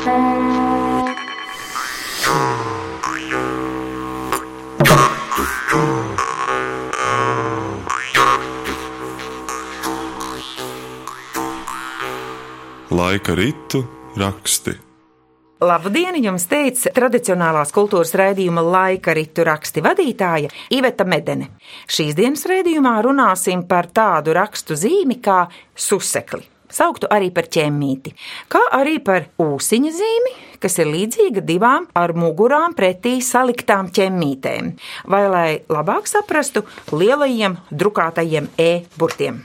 Laika ritu raksti. Labdien, jums teica tradicionālās kultūras raidījuma laika ritu raksti vadītāja Iveta Medene. Šīs dienas raidījumā runāsim par tādu rakstu zīmi kā susekli. Sauktu arī par ķemmīti, kā arī par ūsiņa zīmi, kas ir līdzīga divām ar mugurām pretī saliktām ķemmītēm, vai lai labāk saprastu lielajiem drukātajiem e-burtiem.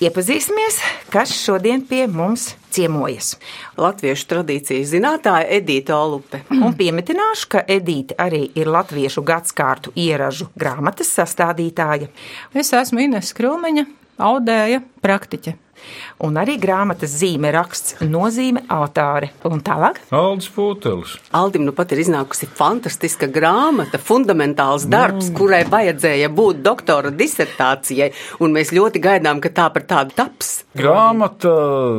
Iepazīsimies, kas šodien pie mums ciemojas. Latviešu tradīcijas zinātāja Edīta Olupe. Un piemetināšu, ka Edīte arī ir latviešu gadsimtu ieražu grāmatas sastādītāja. Es esmu Ines Krūmeņa, audēja praktiķe un arī grāmatas zīme raksts nozīme autāre. Un tālāk? Aldis Pūtelis. Aldim nu pat ir iznākusi fantastiska grāmata, fundamentāls darbs, mm. kurai vajadzēja būt doktora disertācijai, un mēs ļoti gaidām, ka tā par tādu taps. Grāmata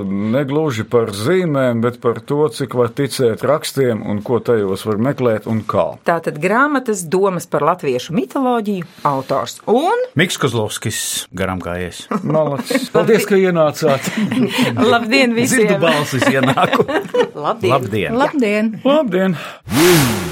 negluži par zīmēm, bet par to, cik var ticēt rakstiem un ko tajos var meklēt un kā. Tātad grāmatas domas par latviešu mitoloģiju autors un Miks Kozlovskis garām gājies. Malacis. Paldies, ka ienācāt! Labdien visiem! Dzirdu balsis ienāku. Labdien! Labdien! Labdien! Labdien!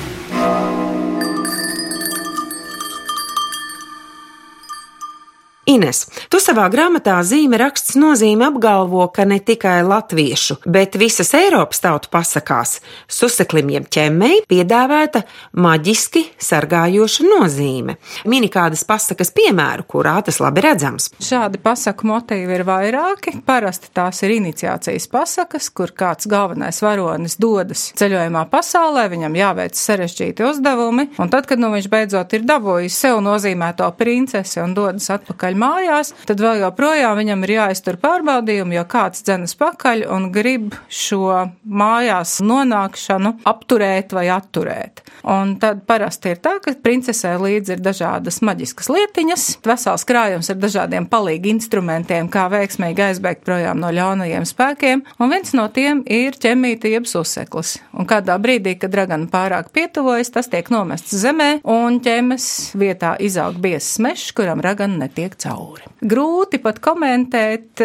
Ines, tu savā grāmatā zīme raksts nozīme apgalvo, ka ne tikai latviešu, bet visas Eiropas tautu pasakās suseklim jeb ķemmei piedāvāta maģiski sargājoša nozīme. Mini kādas pasakas piemēru, kurā tas labi redzams. Šādi pasaku motīvi ir vairāki. Parasti tās ir iniciācijas pasakas, kur kāds galvenais varonis dodas ceļojumā pasaulē, viņam jāveic sarežģīti uzdevumi, un tad, kad nu viņš beidzot ir dabūjis sev nozīmēto princesi un dodas atpakaļ mājās, tad vēl joprojām viņam ir jāiztur pārbaudījumi, jo kāds dzenas pakaļ un grib šo mājās nonākšanu apturēt vai atturēt. Un tad parasti ir tā, ka princesē līdzi ir dažādas maģiskas lietiņas, vesels krājums ar dažādiem palīgi instrumentiem, kā veiksmīgi aizbēgt projām no ļaunajiem spēkiem, un viens no tiem ir ķemīte jeb suseklis. Un kādā brīdī, kad dragana pārāk pietuvojas, tas tiek nomests zemē, un ķemes vietā izaug biezs mešs, kuram ragana netiek cauri. Grūti pat komentēt,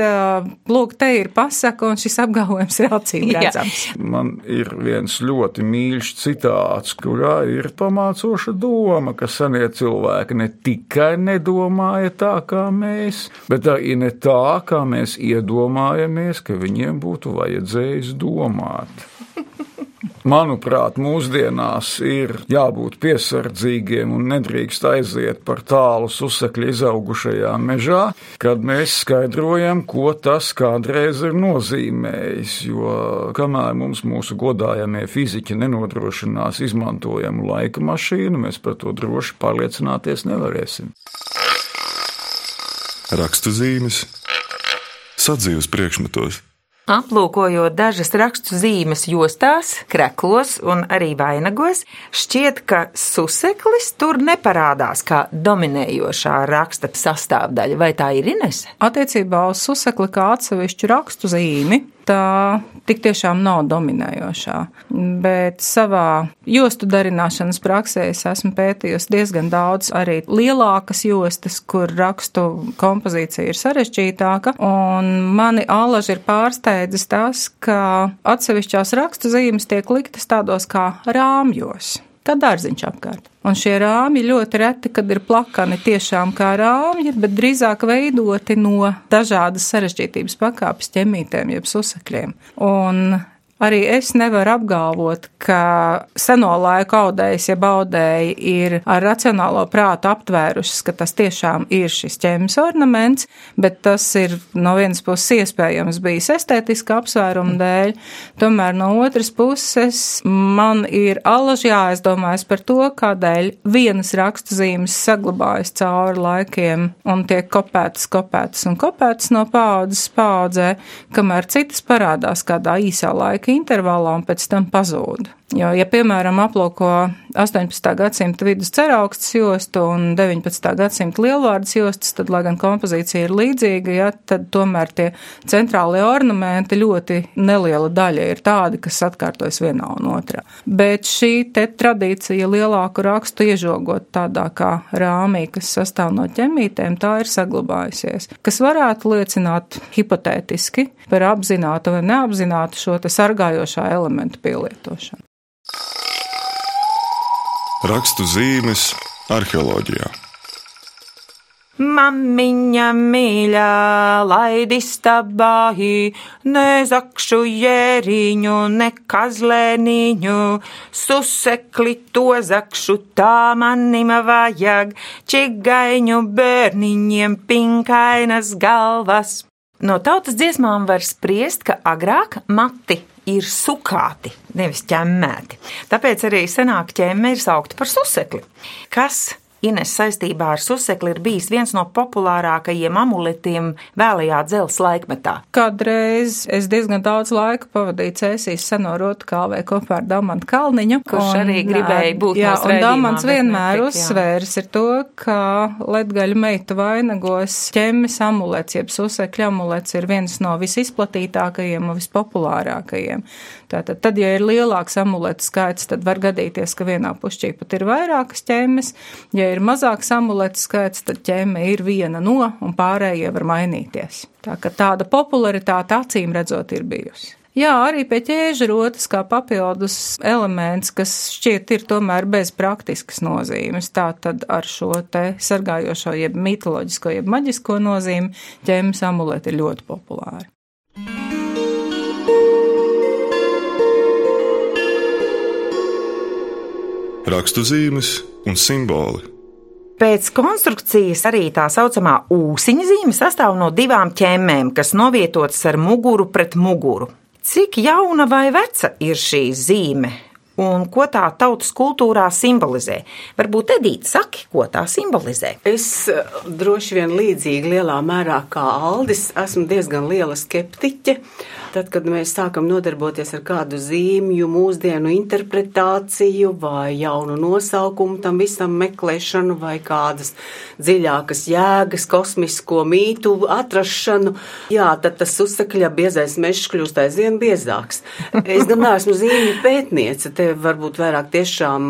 lūk, te ir pasaka, un šis apgalvojums ir acīm redzams. Man ir viens ļoti mīļš citāts, kurā ir pamācoša doma, ka senie cilvēki ne tikai nedomāja tā kā mēs, bet arī ne tā, kā mēs iedomājamies, ka viņiem būtu vajadzējis domāt. Manuprāt, mūsdienās ir jābūt piesardzīgiem un nedrīkst aiziet par tālu susekļi izaugušajā mežā, kad mēs skaidrojam, ko tas kādreiz ir nozīmējis. Jo kamēr mums mūsu godājamie fiziķi nenodrošinās izmantojamu laika mašīnu, mēs par to droši pārliecināties nevarēsim. Rakstu zīmes, sadzīves priekšmetos. Aplūkojot dažas rakstu zīmes jostās, kreklos un arī vainagos, šķiet, ka suseklis tur neparādās kā dominējošā raksta sastāvdaļa. Vai tā ir Inese? Attiecībā uz susekli kā atsevišķu rakstu zīmi tā tik tiešām nav dominējošā. Bet savā jostu darināšanas praksē es esmu pētījusi diezgan daudz arī lielākas jostas, kur rakstu kompozīcija ir sarežģītāka. Un mani alaži ir pārsteidzis tas, ka atsevišķās rakstu zīmes tiek liktas tādos kā rāmjos kā dārziņš apkārt. Un šie rāmji ļoti reti, kad ir plakani tiešām kā rāmji, bet drīzāk veidoti no dažādas sarežģītības pakāpes ķemītēm, jeb susakļiem. Un Arī es nevaru apgalvot, ka seno laiku audējs, ja baudēji ir ar racionālo prātu aptvērušas, ka tas tiešām ir šis ķēmas ornaments, bet tas ir no vienas puses iespējams bijis estētiska apsvēruma dēļ, tomēr no otras puses man ir alaži jāaizdomājas par to, kādēļ vienas rakstu zīmes saglabājas cauri laikiem un tiek kopētas, kopētas un kopētas no paudzes paudzē, kamēr citas parādās kādā īsā laika intervālā un pēc tam pazūd. Jo, ja, piemēram, aplūko 18. gadsimta vidus ceraukstas jostu un 19. gadsimta lielvārdas jostas, tad, lai gan kompozīcija ir līdzīga, ja, tad tomēr tie centrālie ornamenti ļoti neliela daļa ir tādi, kas atkārtojas vienā un otrā. Bet šī te tradīcija lielāku rakstu iežogot tādā kā rāmī, kas sastāv no ķemītēm, tā ir saglabājusies, kas varētu liecināt hipotētiski par apzinātu vai neapzinātu šo te sargājošā elementu pielietošanu. Rakstu zīmes arheoloģijā. Mamiņa mīļā, laidi stabāhi, ne zakšu jēriņu, ne kazlēniņu, susekli to zakšu, tā manim vajag, čigaiņu bērniņiem pinkainas galvas. No tautas dziesmām var spriest, ka agrāk mati ir sukāti, nevis ķemmēti. Tāpēc arī senāk ķemme ir saukta par susekli. Kas Ines saistībā ar susekli ir bijis viens no populārākajiem amuletiem vēlajā dzelzs laikmetā. Kādreiz es diezgan daudz laika pavadīju Cēsīs seno rotu kalvē kopā ar Damantu Kalniņu. Kurš un, arī gribēja būt Jā, un Damants vienmēr netika, uzsvērs ir to, ka ledgaļu meitu vainagos ķemmis amulets, jeb susekļu amulets ir viens no visizplatītākajiem un vispopulārākajiem. Tātad, tad, ja ir lielāks amuletu skaits, tad var gadīties, ka vienā pušķī pat ir vairākas ķemmes. Ja ir mazāks amuletu skaits, tad ķemme ir viena no, un pārējie var mainīties. Tā ka tāda popularitāte acīm redzot ir bijusi. Jā, arī pie ķēža rotas kā papildus elements, kas šķiet ir tomēr bez praktiskas nozīmes. Tā tad ar šo te sargājošo, jeb mitoloģisko, jeb maģisko nozīmi ķēmas amuleti ir ļoti populāri. Rakstu zīmes un simboli. Pēc konstrukcijas arī tā saucamā ūsiņa zīme sastāv no divām ķemmēm, kas novietotas ar muguru pret muguru. Cik jauna vai veca ir šī zīme? Un ko tā tautas kultūrā simbolizē? Varbūt Edīte saki, ko tā simbolizē. Es eh, droši vien līdzīgi lielā mērā kā Aldis esmu diezgan liela skeptiķe. Tad, kad mēs sākam nodarboties ar kādu zīmju, mūsdienu interpretāciju vai jaunu nosaukumu tam visam meklēšanu vai kādas dziļākas jēgas, kosmisko mītu atrašanu, jā, tad tas uzsakļa biezais mežs kļūst aizvien biezāks. Es gan neesmu zīmju pētniece, te varbūt vairāk tiešām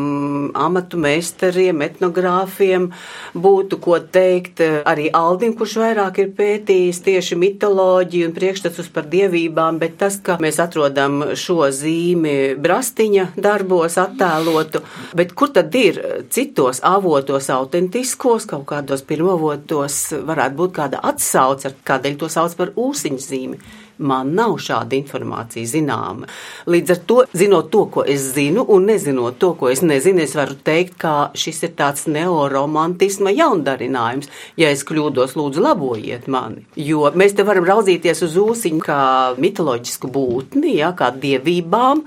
amatu meistariem, etnogrāfiem būtu ko teikt arī Aldim, kurš vairāk ir pētījis tieši mitoloģiju un priekšstats par dievībām, bet tas, ka mēs atrodam šo zīmi brastiņa darbos attēlotu, bet kur tad ir citos avotos autentiskos, kaut kādos pirmavotos varētu būt kāda atsauce, kādēļ to sauc par ūsiņu zīmi. Man nav šāda informācija zināma. Līdz ar to, zinot to, ko es zinu, un nezinot to, ko es nezinu, es varu teikt, ka šis ir tāds neoromantisma jaundarinājums. Ja es kļūdos, lūdzu, labojiet mani. Jo mēs te varam raudzīties uz ūsiņu kā mitoloģisku būtni, ja, kā dievībām,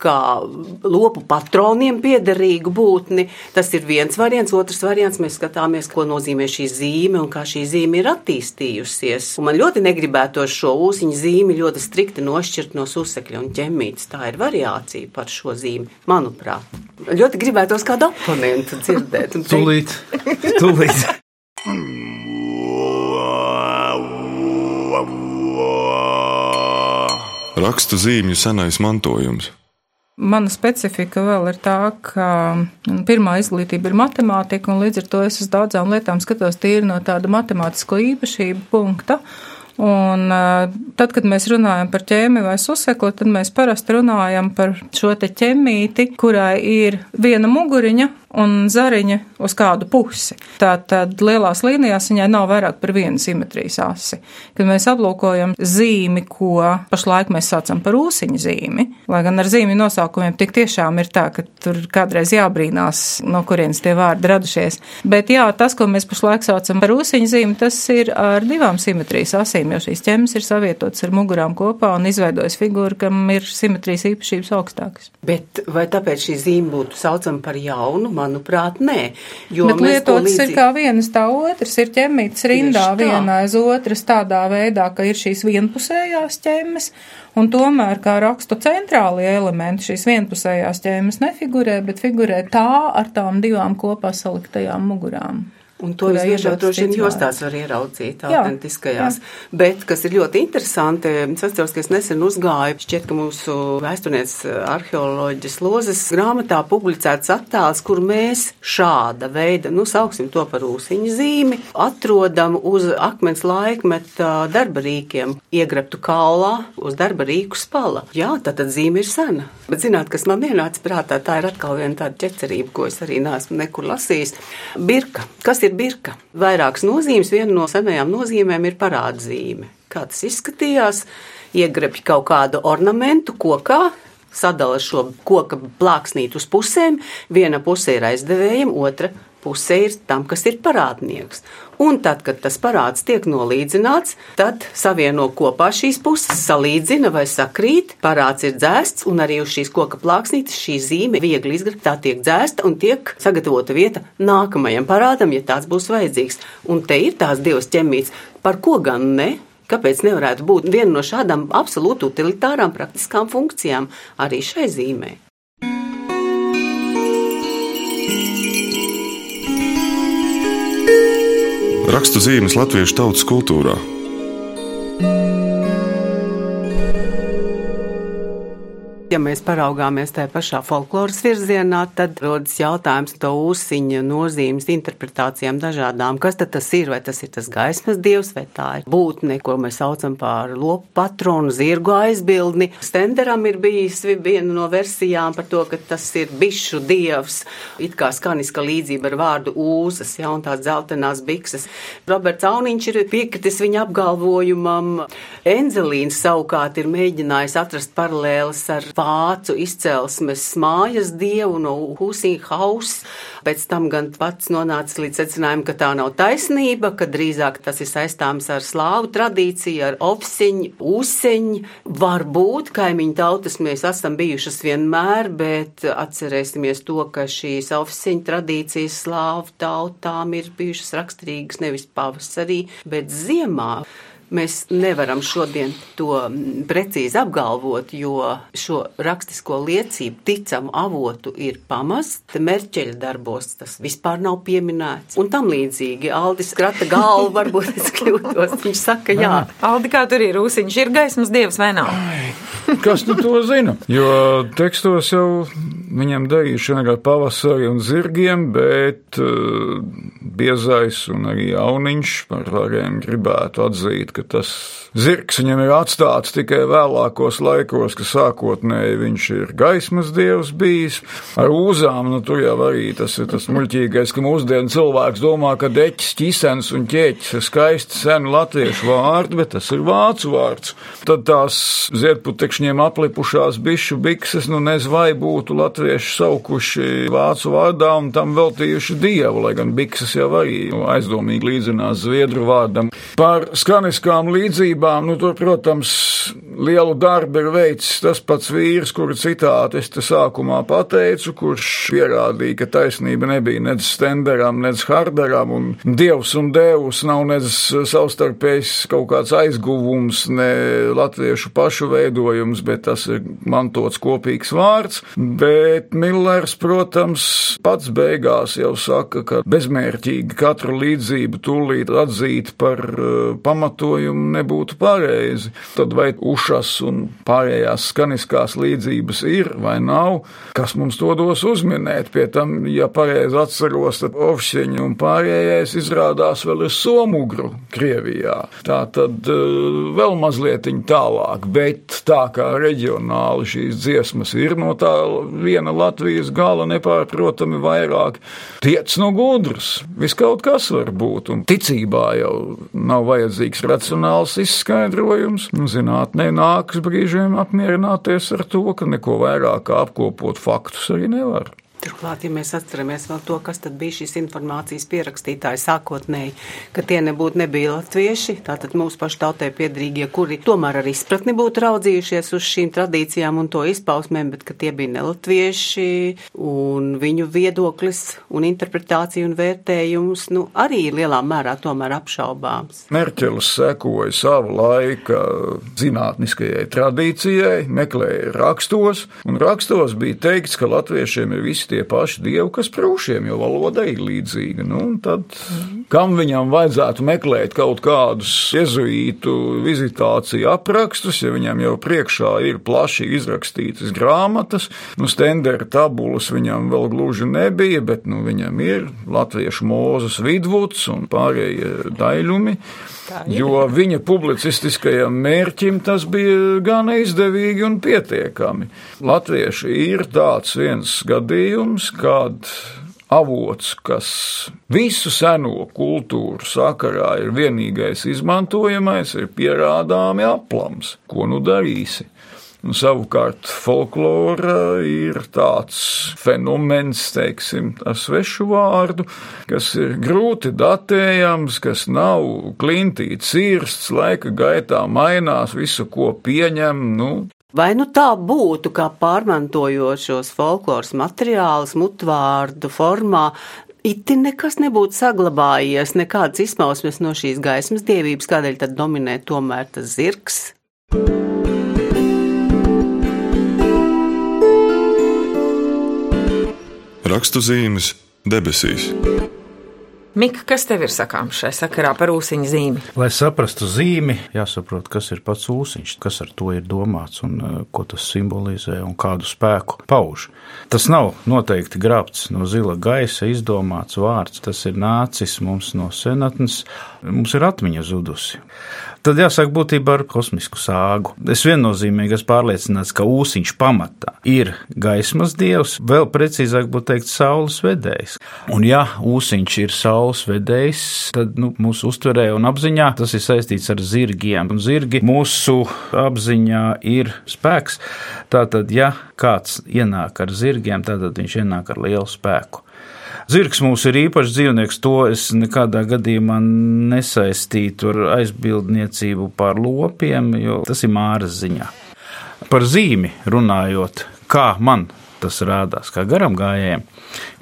kā lopu patroniem piederīgu būtni. Tas ir viens variants. Otrs variants mēs skatāmies, ko nozīmē šī zīme un kā šī zīme ir attīstījusies. Un man ļoti negribētos šo ūsiņu zīmi ļoti strikti nošķirt no susekļa un ķemītes. Tā ir variācija par šo zīmi, manuprāt. Ļoti gribētos kādu oponentu dzirdēt. Tūlīt, tūlīt. Rakstu zīmju senais mantojums. Mana specifika vēl ir tā, ka mm, pirmā izglītība ir matemātika, un līdz ar to es uz daudzām lietām skatos tīri no tāda matemātisko īpašību punkta. Un eh, tad, kad mēs runājam par ķēmi vai susekli, tad mēs parasti runājam par šo te ķemīti, kurai ir viena muguriņa un zariņa uz kādu pusi. Tātad lielās līnijās viņai nav vairāk par vienu simetrijas asi. Kad mēs aplūkojam zīmi, ko pašlaik mēs saucam par ūsiņu zīmi, lai gan ar zīmju nosaukumiem tik tiešām ir tā, ka tur kādreiz jābrīnās, no kurienes tie vārdi radušies. Bet jā, tas, ko mēs pašlaik saucam par ūsiņu zīmi, tas ir ar divām simetrijas asīm, jo šīs ķemes ir savietotas ar mugurām kopā un izveidojas figūra, kam ir simetrijas īpašības augstākas. Bet vai tāpēc šī zīme būtu saucama par jaunu, manuprāt, nē. Bet lietotas līdzīgi... ir kā vienas tā otras, ir ķemmītas rindā viena aiz otras tādā veidā, ka ir šīs vienpusējās ķemmes, un tomēr kā rakstu centrālie elementi šīs vienpusējās ķemmes nefigurē, bet figurē tā ar tām divām kopā saliktajām mugurām. Un to visbiežāk droši vien jostās var ieraudzīt autentiskajās. Jā. Bet, kas ir ļoti interesanti, es atceros, ka es nesen uzgāju, šķiet, ka mūsu vēsturniec arheoloģijas lozes grāmatā publicēts attēls, kur mēs šāda veida, nu, sauksim to par ūsiņu zīmi, atrodam uz akmens laikmeta darba rīkiem, iegrabtu kaulā uz darba rīku spala. Jā, tā tad zīme ir sena. Bet zināt, kas man ienāca prātā, tā ir atkal viena tāda ķecerība, ko es arī neesmu nekur lasījis. Birka. Kas ir ir birka. Vairākas nozīmes, viena no senajām nozīmēm ir parādzīme. Kā tas izskatījās? Iegrebj kaut kādu ornamentu kokā, sadala šo koka plāksnīti uz pusēm. Viena puse ir aizdevējiem, otra puse ir tam, kas ir parādnieks. Un tad, kad tas parāds tiek nolīdzināts, tad savieno kopā šīs puses, salīdzina vai sakrīt. Parāds ir dzēsts, un arī uz šīs koka plāksnītes šī zīme viegli izgrabta, tā tiek dzēsta un tiek sagatavota vieta nākamajam parādam, ja tāds būs vajadzīgs. Un te ir tās divas ķemmītes, par ko gan ne. Kāpēc nevarētu būt viena no šādām absolūti utilitārām praktiskām funkcijām arī šai zīmei? Rakstu zīmes latviešu tautas kultūrā. Ja mēs paraugāmies tajā pašā folkloras virzienā, tad rodas jautājums to ūsiņa nozīmes interpretācijām dažādām. Kas tad tas ir? Vai tas ir tas gaismas dievs, vai tā ir būtne, ko mēs saucam par lopu patronu, zirgu aizbildni. Stenderam ir bijis viena no versijām par to, ka tas ir bišu dievs, it kā skaniska līdzība ar vārdu ūzas, ja, un tās dzeltenās bikses. Roberts Auniņš ir piekritis viņa apgalvojumam. Enzelīns savukārt ir mēģinājis atrast paralēles ar vācu izcelsmes mājas dievu no Husīhaus. Pēc tam gan pats nonāca līdz secinājumam, ka tā nav taisnība, ka drīzāk tas ir saistāms ar slāvu tradīciju, ar opsiņu, ūseņu. Varbūt kaimiņu tautas mēs esam bijušas vienmēr, bet atcerēsimies to, ka šīs opsiņu tradīcijas slāvu tautām ir bijušas raksturīgas nevis pavasarī, bet ziemā. Mēs nevaram šodien to mm, precīzi apgalvot, jo šo rakstisko liecību ticamu avotu ir pamast, merķeļa darbos tas vispār nav pieminēts. Un tam līdzīgi Aldis krata galvu, varbūt es kļūtos, viņš saka jā. Aldi, kā tur ir rūsiņš, ir gaismas dievs vai nav? Kas nu to zina? Jo tekstos jau viņam darīšana ar pavasari un zirgiem, bet uh, biezais un arī jauniņš par variem gribētu atzīt, ka tas zirgs viņam ir atstāts tikai vēlākos laikos, ka sākotnēji viņš ir gaismas dievs bijis. Ar uzām, nu tur jau arī tas ir tas muļķīgais, ka mūsdienu cilvēks domā, ka deķis, ķisens un ķēķis ir skaisti senu latviešu vārdi, bet tas ir vācu vārds. Tad tās ziedputekšņiem aplipušās bišu bikses, nu nez vai būtu latvieši saukuši vācu vārdā un tam veltījuši dievu, lai gan bikses jau arī aizdomīgi līdzinās zviedru vārdam. Par skaniskām līdzībām, nu, tur, protams, lielu darbu ir veicis tas pats vīrs, kuru citāti es te sākumā pateicu, kurš pierādīja, ka taisnība nebija nec Stenderam, nec Harderam, un dievs un devs nav nec savstarpējs kaut kāds aizguvums, ne latviešu pašu veidojums, bet tas ir mantots kopīgs vārds. Bet Millers, protams, pats beigās jau saka, ka bezmērķīgi katru līdzību tūlīt atzīt par uh, pamatojumu nebūtu pareizi. Tad vai ušas un pārējās skaniskās līdzības ir vai nav, kas mums to dos uzminēt. Pie tam, ja pareizi atceros, tad Ovšķiņa un pārējais izrādās vēl ir Somugru Krievijā. Tā tad uh, vēl mazliet tālāk, bet tā kā reģionāli šīs dziesmas ir no tā viena Latvijas gala nepārprotami vairāk. Tiec no gudrs, viskaut kas var būt, un ticībā jau nav vajadzīgs racionāls izskaidrojums. Nu, zinātnē nākas brīžiem apmierināties ar to, ka neko vairāk kā apkopot faktus arī nevar. Turklāt, ja mēs atceramies vēl to, kas tad bija šīs informācijas pierakstītāji sākotnēji, ka tie nebūtu nebija latvieši, tātad mūsu pašu tautai piedrīgie, kuri tomēr ar izpratni būtu raudzījušies uz šīm tradīcijām un to izpausmēm, bet ka tie bija nelatvieši un viņu viedoklis un interpretācija un vērtējums, nu, arī lielā mērā tomēr apšaubāms. Merķelis sekoja savu laika zinātniskajai tradīcijai, meklēja rakstos, un rakstos bija teikts, ka latviešiem ir visi tie paši dievi, kas prūšiem, jo valoda ir līdzīga. Nu, tad, kam viņam vajadzētu meklēt kaut kādus jezuītu vizitāciju aprakstus, ja viņam jau priekšā ir plaši izrakstītas grāmatas, nu, stendera tabulas viņam vēl gluži nebija, bet nu, viņam ir latviešu mūzes vidvuds un pārējie daļumi. Jo viņa publicistiskajam mērķim tas bija gan izdevīgi un pietiekami. Latvieši ir tāds viens gadījums, kad avots, kas visu seno kultūru sakarā ir vienīgais izmantojamais, ir pierādāmi aplams. Ko nu darīsi? Un savukārt folklora ir tāds fenomens, teiksim, ar svešu vārdu, kas ir grūti datējams, kas nav klintīts, cirsts, laika gaitā mainās, visu, ko pieņem. Nu, Vai nu tā būtu, kā pārmantojot šos folkloras materiālus mutvārdu formā, Iti nekas nebūtu saglabājies, nekādas izpausmes no šīs gaismas dievības, kādēļ tad dominē tomēr tas zirgs? Rakstu zīmes debesīs. Mika, kas tev ir sakāms šai sakarā par ūsuņa zīmi? Lai saprastu zīmi, jāsaprot, kas ir pats ūsiņš, kas ar to ir domāts un uh, ko tas simbolizē un kādu spēku pauž. Tas nav noteikti grābts no zila gaisa, izdomāts vārds, tas ir nācis mums no senatnes, mums ir atmiņa zudusi. Tad jāsāk būtībā ar kosmisku sāgu. Es viennozīmīgi esmu pārliecināts, ka ūsiņš pamatā ir gaismas dievs, vēl precīzāk būtu teikt, saules vedējs. Un ja ūsiņš ir saules vedējs, tad nu, mūsu uztverē un apziņā tas ir saistīts ar zirgiem. Un zirgi mūsu apziņā ir spēks. Tātad, ja kāds ienāk ar zirgiem, tad viņš ienāk ar lielu spēku. Zirgs mums ir īpašs dzīvnieks, to es nekādā gadījumā nesaistītu ar aizbildniecību pār lopiem, jo tas ir māras ziņā. Par zīmi runājot, kā man tas rādās, kā garam gājējiem,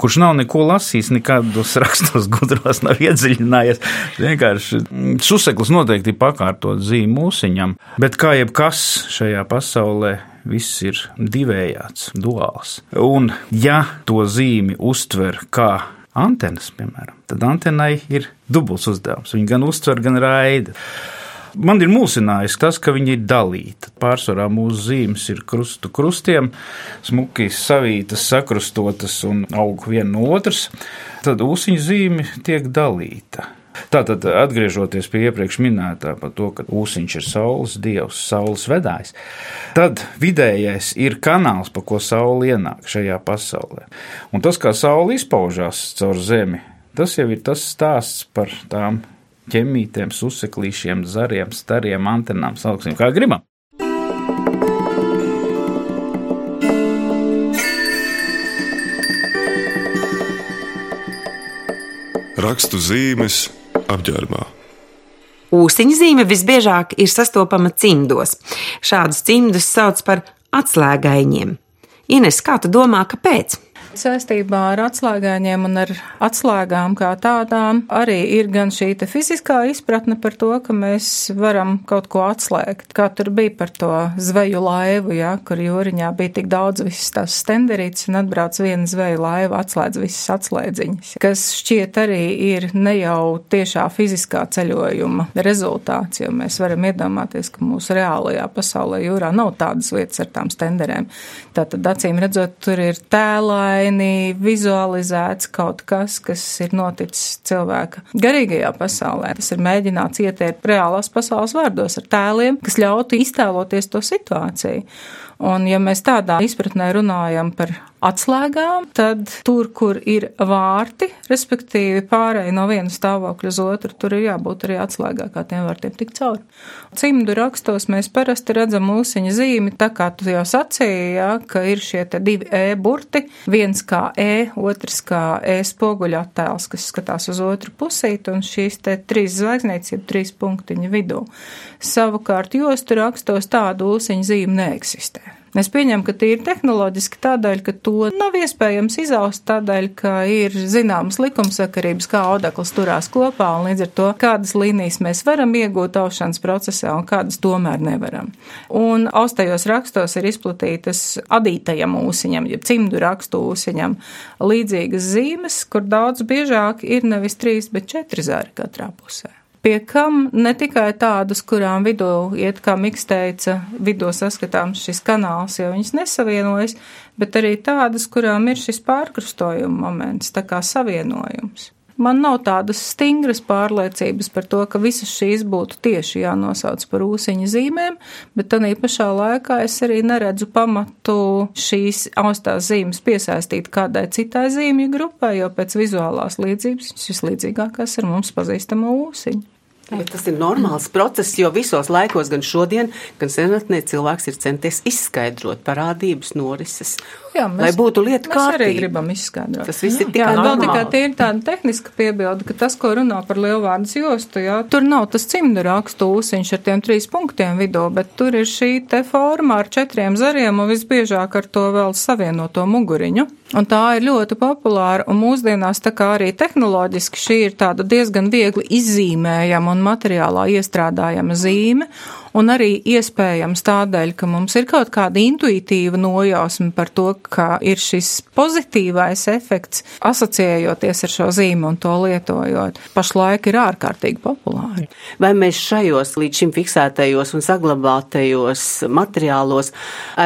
kurš nav neko lasījis, nekādos rakstos gudros nav iedziļinājies. Vienkārši suseklis noteikti ir pakārtot zīmi mūsiņam, bet kā jebkas šajā pasaulē viss ir divējāds, duāls. Un, ja to zīmi uztver kā antenas, piemēram, tad antenai ir dubults uzdevums. Viņa gan uztver, gan raida. Man ir mulsinājis tas, ka viņi ir dalīti. Pārsvarā mūsu zīmes ir krustu krustiem, smuki savītas, sakrustotas un aug viena no otras. Tad ūsuņu zīme tiek dalīta. Tātad, atgriežoties pie iepriekš minētā par to, ka ūsiņš ir saules dievs, saules vedājs, tad vidējais ir kanāls, pa ko saule ienāk šajā pasaulē. Un tas, kā saule izpaužās caur zemi, tas jau ir tas stāsts par tām ķemītēm, suseklīšiem, zariem, stariem, antenām, sauksim kā gribam. Rakstu zīmes apģērbā. Ūsuņa zīme visbiežāk ir sastopama cimdos. Šādus cimdus sauc par atslēgaiņiem. Ines, kā tu domā, kāpēc? Saistībā ar atslēgāņiem un ar atslēgām kā tādām arī ir gan šī fiziskā izpratne par to, ka mēs varam kaut ko atslēgt. Kā tur bija par to zveju laivu, ja, kur jūriņā bija tik daudz visas tās stenderītes un atbrauc viena zveju laiva, atslēdz visas atslēdziņas, kas šķiet arī ir ne jau tiešā fiziskā ceļojuma rezultāts, jo mēs varam iedomāties, ka mūsu reālajā pasaulē jūrā nav tādas vietas ar tām stenderēm. Tātad, acīm redzot, tur ir tēlai, dīvaini vizualizēts kaut kas, kas ir noticis cilvēka garīgajā pasaulē. Tas ir mēģināts ieteikt reālās pasaules vārdos ar tēliem, kas ļautu iztēloties to situāciju. Un, ja mēs tādā izpratnē runājam par atslēgām, tad tur, kur ir vārti, respektīvi pārēj no viena stāvokļa uz otru, tur ir jābūt arī atslēgā, kā tiem vārtiem tik cauri. Cimdu rakstos mēs parasti redzam mūsiņa zīmi, tā kā tu jau sacīji, ja, ka ir šie te divi E burti, viens kā E, otrs kā E spoguļa attēls, kas skatās uz otru pusīti, un šīs te trīs zvaigznītes, jeb trīs punktiņi vidū. Savukārt jostu rakstos tādu ūsiņu zīmi neeksistē. Es pieņemu, ka tīri tehnoloģiski tādēļ, ka to nav iespējams izaust tādēļ, ka ir zināmas likumsakarības, kā odekls turās kopā, un līdz ar to, kādas līnijas mēs varam iegūt aušanas procesā un kādas tomēr nevaram. Un austajos rakstos ir izplatītas adītajam ūsiņam, jeb cimdu rakstu ūsiņam, līdzīgas zīmes, kur daudz biežāk ir nevis trīs, bet četri zari katrā pusē pie kam ne tikai tādas, kurām vidū iet, kā Miks teica, vidū saskatāms šis kanāls, jo viņas nesavienojas, bet arī tādas, kurām ir šis pārkrustojuma moments, tā kā savienojums. Man nav tādas stingras pārliecības par to, ka visas šīs būtu tieši jānosauc par ūsiņa zīmēm, bet tādā pašā laikā es arī neredzu pamatu šīs austās zīmes piesaistīt kādai citai zīmju grupai, jo pēc vizuālās līdzības viņas vislīdzīgākās ir mums pazīstama ūsiņa. Bet tas ir normāls process, jo visos laikos, gan šodien, gan senatnē, cilvēks ir centies izskaidrot parādības norises. Jā, mēs, lai būtu lieta kārtībā. Mēs arī gribam izskaidrot. Tas viss ir tikai jā, normāli. Vēl tikai tie ir tāda tehniska piebilda, ka tas, ko runā par lielvārdas jostu, jā, tur nav tas cimdu rakstu ūsiņš ar tiem trīs punktiem vidū, bet tur ir šī te forma ar četriem zariem un visbiežāk ar to vēl savienoto muguriņu. Un tā ir ļoti populāra, un mūsdienās tā kā arī tehnoloģiski šī ir tāda diezgan viegli izzīmējama un materiālā iestrādājama zīme, un arī iespējams tādēļ, ka mums ir kaut kāda intuitīva nojausma par to, ka ir šis pozitīvais efekts asociējoties ar šo zīmu un to lietojot. Pašlaik ir ārkārtīgi populāri. Vai mēs šajos līdz šim fiksētajos un saglabātajos materiālos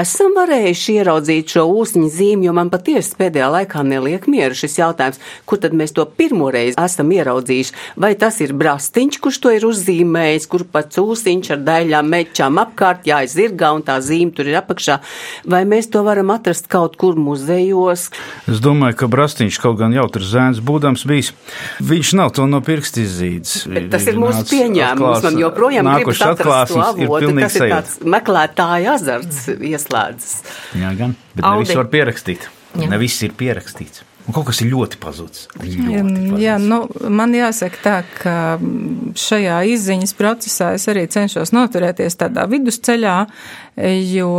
esam varējuši ieraudzīt šo ūsņu zīmi, jo man patiesi pēdējā laikā neliek mieru šis jautājums, kur tad mēs to pirmoreiz esam ieraudzījuši. Vai tas ir brastiņš, kurš to ir uzzīmējis, kur pats ūsiņš ar daļām kājām, mečām apkārt, jāizirgā un tā zīme tur ir apakšā. Vai mēs to varam atrast kaut kur muzejos? Es domāju, ka Brastīņš kaut gan jautrs zēns būdams bijis, viņš nav to no pirksta izzīdis. Bet tas ir mūsu pieņēmums, man joprojām gribas atrast to avotu, tas ir tāds meklētāja azarts ieslēdzas. Jā, gan, bet ne visu var pierakstīt. Jā. Ne viss ir pierakstīts. Un kaut kas ir ļoti pazudis. Ļoti pazudis. Jā, nu, man jāsaka tā, ka šajā izziņas procesā es arī cenšos noturēties tādā vidusceļā, jo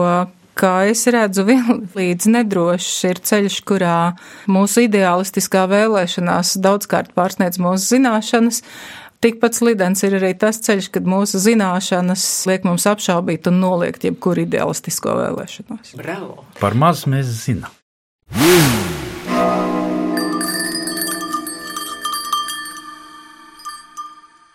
kā es redzu, vienlīdz nedrošs ir ceļš, kurā mūsu ideālistiskā vēlēšanās daudzkārt pārsniedz mūsu zināšanas. Tikpat slidens ir arī tas ceļš, kad mūsu zināšanas liek mums apšaubīt un noliegt jebkuru ideālistisko vēlēšanos. Bravo! Par maz mēs zinām.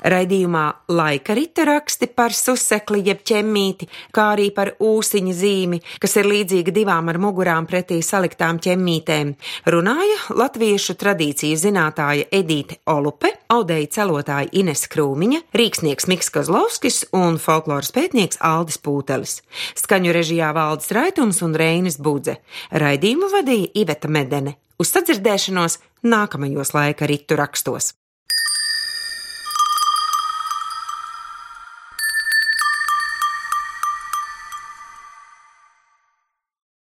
Raidījumā laika rita raksti par susekli jeb ķemmīti, kā arī par ūsiņa zīmi, kas ir līdzīga divām ar mugurām pretī saliktām ķemmītēm, runāja latviešu tradīciju zinātāja Edīte Olupe, audēja celotāja Ines Krūmiņa, rīksnieks Miks Kozlovskis un folkloras pētnieks Aldis Pūtelis. Skaņu režijā valdes raitums un Reinis Budze. Raidījumu vadīja Iveta Medene. Uz sadzirdēšanos nākamajos laika ritu rakstos.